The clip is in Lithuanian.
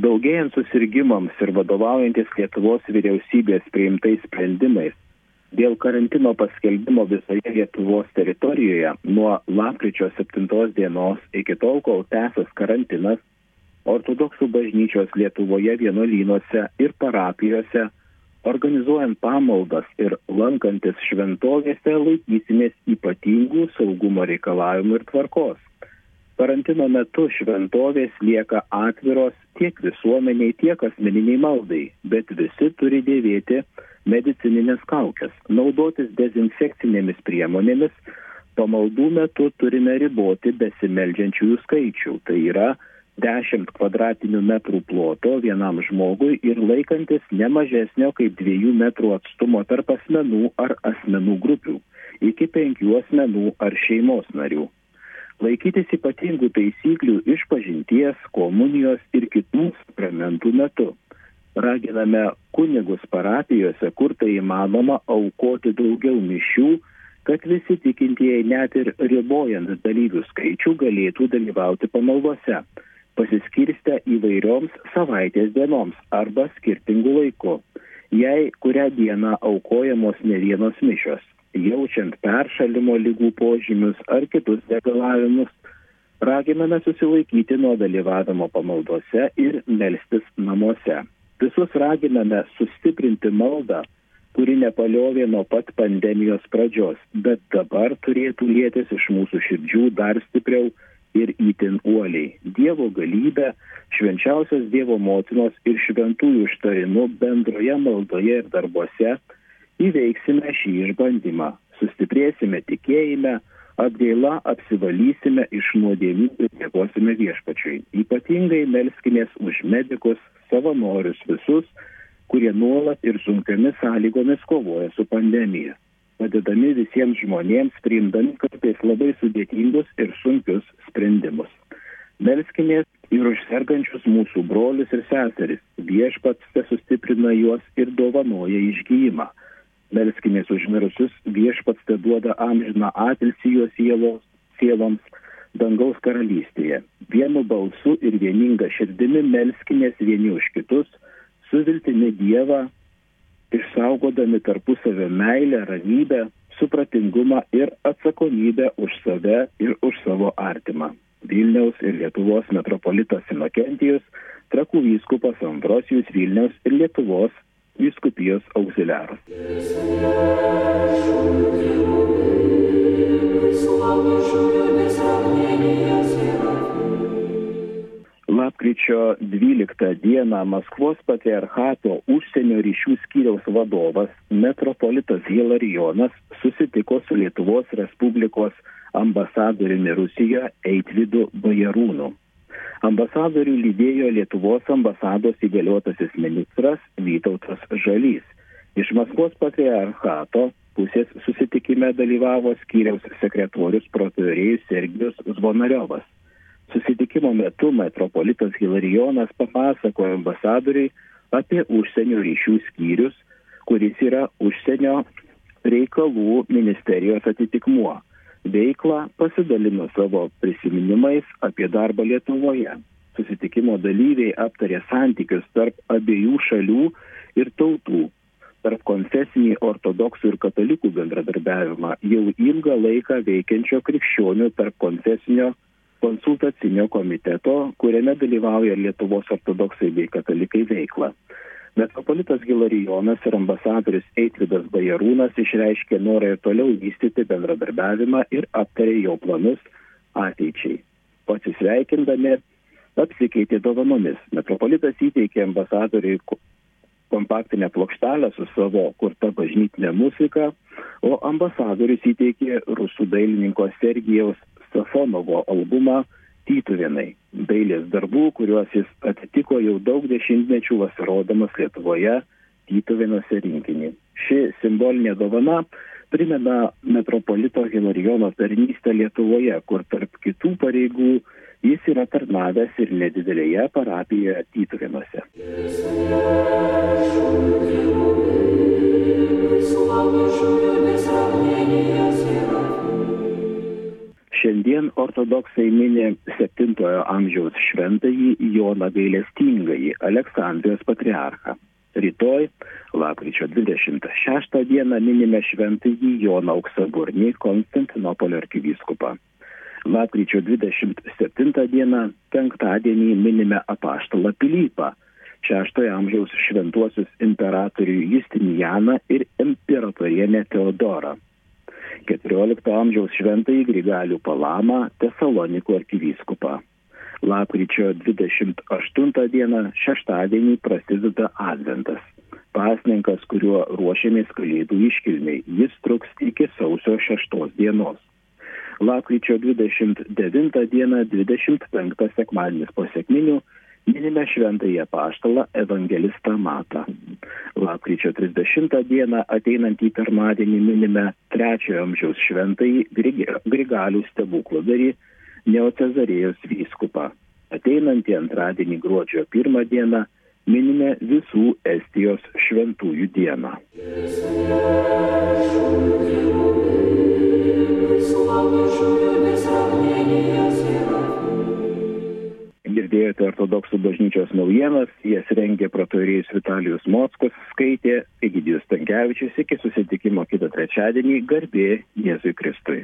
Daugėjant susirgymams ir vadovaujantis Lietuvos vyriausybės priimtais sprendimais dėl karantino paskelbimo visoje Lietuvos teritorijoje nuo lapkričio 7 dienos iki tol, kol tęsas karantinas, ortodoksų bažnyčios Lietuvoje vienuolynuose ir parapijose, organizuojant pamaldas ir lankantis šventovėse laikysimės ypatingų saugumo reikalavimų ir tvarkos. Karantino metu šventovės lieka atviros tiek visuomeniai, tiek asmeniniai maldai, bet visi turi dėvėti medicininės kaukės, naudotis dezinfekcinėmis priemonėmis, pamaldų metu turime riboti besimeldžiančiųjų skaičių, tai yra 10 kvadratinių metrų ploto vienam žmogui ir laikantis ne mažesnio kaip 2 metrų atstumo tarp asmenų ar asmenų grupių, iki 5 asmenų ar šeimos narių laikytis ypatingų taisyklių išpažinties, komunijos ir kitų sakramentų metu. Raginame kunigus parapijose, kur tai įmanoma, aukoti daugiau mišių, kad visi tikintieji net ir ribojant dalyvių skaičių galėtų dalyvauti pamaldose, pasiskirstę įvairioms savaitės dienoms arba skirtingų laikų, jei kurią dieną aukojamos ne vienos mišios jaučiant peršalimo lygų požymius ar kitus negalavimus, raginame susilaikyti nuo dalyvavimo pamaldose ir melstis namuose. Visus raginame sustiprinti maldą, kuri nepaliovė nuo pat pandemijos pradžios, bet dabar turėtų lėtis iš mūsų širdžių dar stipriau ir įtin uoliai. Dievo galybė, švenčiausios Dievo motinos ir šventųjų ištarimu bendroje maldoje ir darbuose įveiksime šį išbandymą, sustiprėsime tikėjime, atgaila apsivalysime iš nuodėmių ir dėkosime viešpačiui. Ypatingai melskimės už medikus, savanorius visus, kurie nuolat ir sunkiomis sąlygomis kovoja su pandemija, padedami visiems žmonėms, priimdami kartais labai sudėtingus ir sunkius sprendimus. Melskimės ir už sergančius mūsų brolius ir seseris. Viešpats te sustiprina juos ir dovanoja išgyjimą melskimės už mirusius, viešpats te duoda amžiną atilsį jo sielos, sieloms dangaus karalystėje. Vienu balsu ir vieninga širdimi melskimės vieni už kitus, su viltimi Dievą, išsaugodami tarpusavio meilę, ramybę, supratingumą ir atsakomybę už save ir už savo artimą. Vilniaus ir Lietuvos metropolitas Sinokentijus, Trakų vyskupas Ambrosijus Vilniaus ir Lietuvos vyskupijos auxiliaras. Lapkričio 12 dieną Maskvos patriarchato užsienio ryšių skyriaus vadovas metropolitas Hilarijonas susitiko su Lietuvos Respublikos ambasadoriumi Rusijoje Eitvidu Bajarūnu ambasadorių lydėjo lietuvos ambasados įgaliotasis ministras vytautas žalys. Iš maskvos patriarchato pusės susitikime dalyvavo skyriaus sekretorius prokurėjus sergijus zvonariovas. Susitikimo metu metropolitas hilarijonas papasakojo ambasadoriui apie užsienio ryšių skyrius kuris yra užsienio reikalų ministerijos atitikmuo veiklą, pasidalino savo prisiminimais apie darbą Lietuvoje. Susitikimo dalyviai aptarė santykius tarp abiejų šalių ir tautų, tarp konfesinį ortodoksų ir katalikų bendradarbiavimą, jau ilgą laiką veikiančio krikščionių tarp konfesinio konsultacinio komiteto, kuriame dalyvauja Lietuvos ortodoksai bei katalikai veikla metropolitas hilarijonas ir ambasadorius eitvydas bajarūnas išreiškė norą ir toliau vystyti bendradarbiavimą ir aptarė jo planus ateičiai. Pasisveikindami apsikeitė dovanomis. Metropolitas įteikė ambasadoriui kompaktinę plokštelę su savo kurta bažnytinė muzika, o ambasadorius įteikė rusų dailininko Sergijaus Safonovo albumą tytuvėnai dailės darbų, kuriuos jis atitiko jau daug dešimtmečių vasarodamas Lietuvoje tytuvėnuose rinkinį. Ši simbolinė dovana primena metropolito Hilarijono tarnystę Lietuvoje, kur tarp kitų pareigų jis yra tarnavęs ir nedidelėje parapijoje Tytuvėnuose. Ortodoksai mini 7 amžiaus šventąjį Joną gailestingąjį Aleksandrijos patriarchą. Rytoj, lapkričio 26 dieną, minime šventąjį Joną Auksaburnį Konstantinopolio arkivyskupą. Lapkričio 27 dieną, penktadienį, minime apaštalą Pilypą, 6 amžiaus šventuosius imperatorių Justinianą ir imperatorienę Teodorą. 14 amžiaus šventąjį Grigalių Palamą Tesalonikų arkivyskupą. Lapkričio 28 dieną šeštadienį prasideda Adventas. Pasninkas, kuriuo ruošiamės kalėdų iškilmiai. Jis truks iki sausio 6 dienos. Lapkričio 29 dieną 25 sekmadienis po sėkminių minime šventąjį apaštalą evangelistą Matą. Lapkričio 30 dieną ateinantį pirmadienį minime trečiojo amžiaus šventąjį Grigalių stebukladarį Neocezarėjos vyskupą. Ateinantį antradienį gruodžio pirmą dieną minime visų Estijos šventųjų dieną. Girdėjote ortodoksų bažnyčios naujienas, jas rengė protorėjus Vitalijus Mockus, skaitė Egidijus Tankievičius, iki susitikimo kitą trečiadienį, garbė Jėzui Kristui.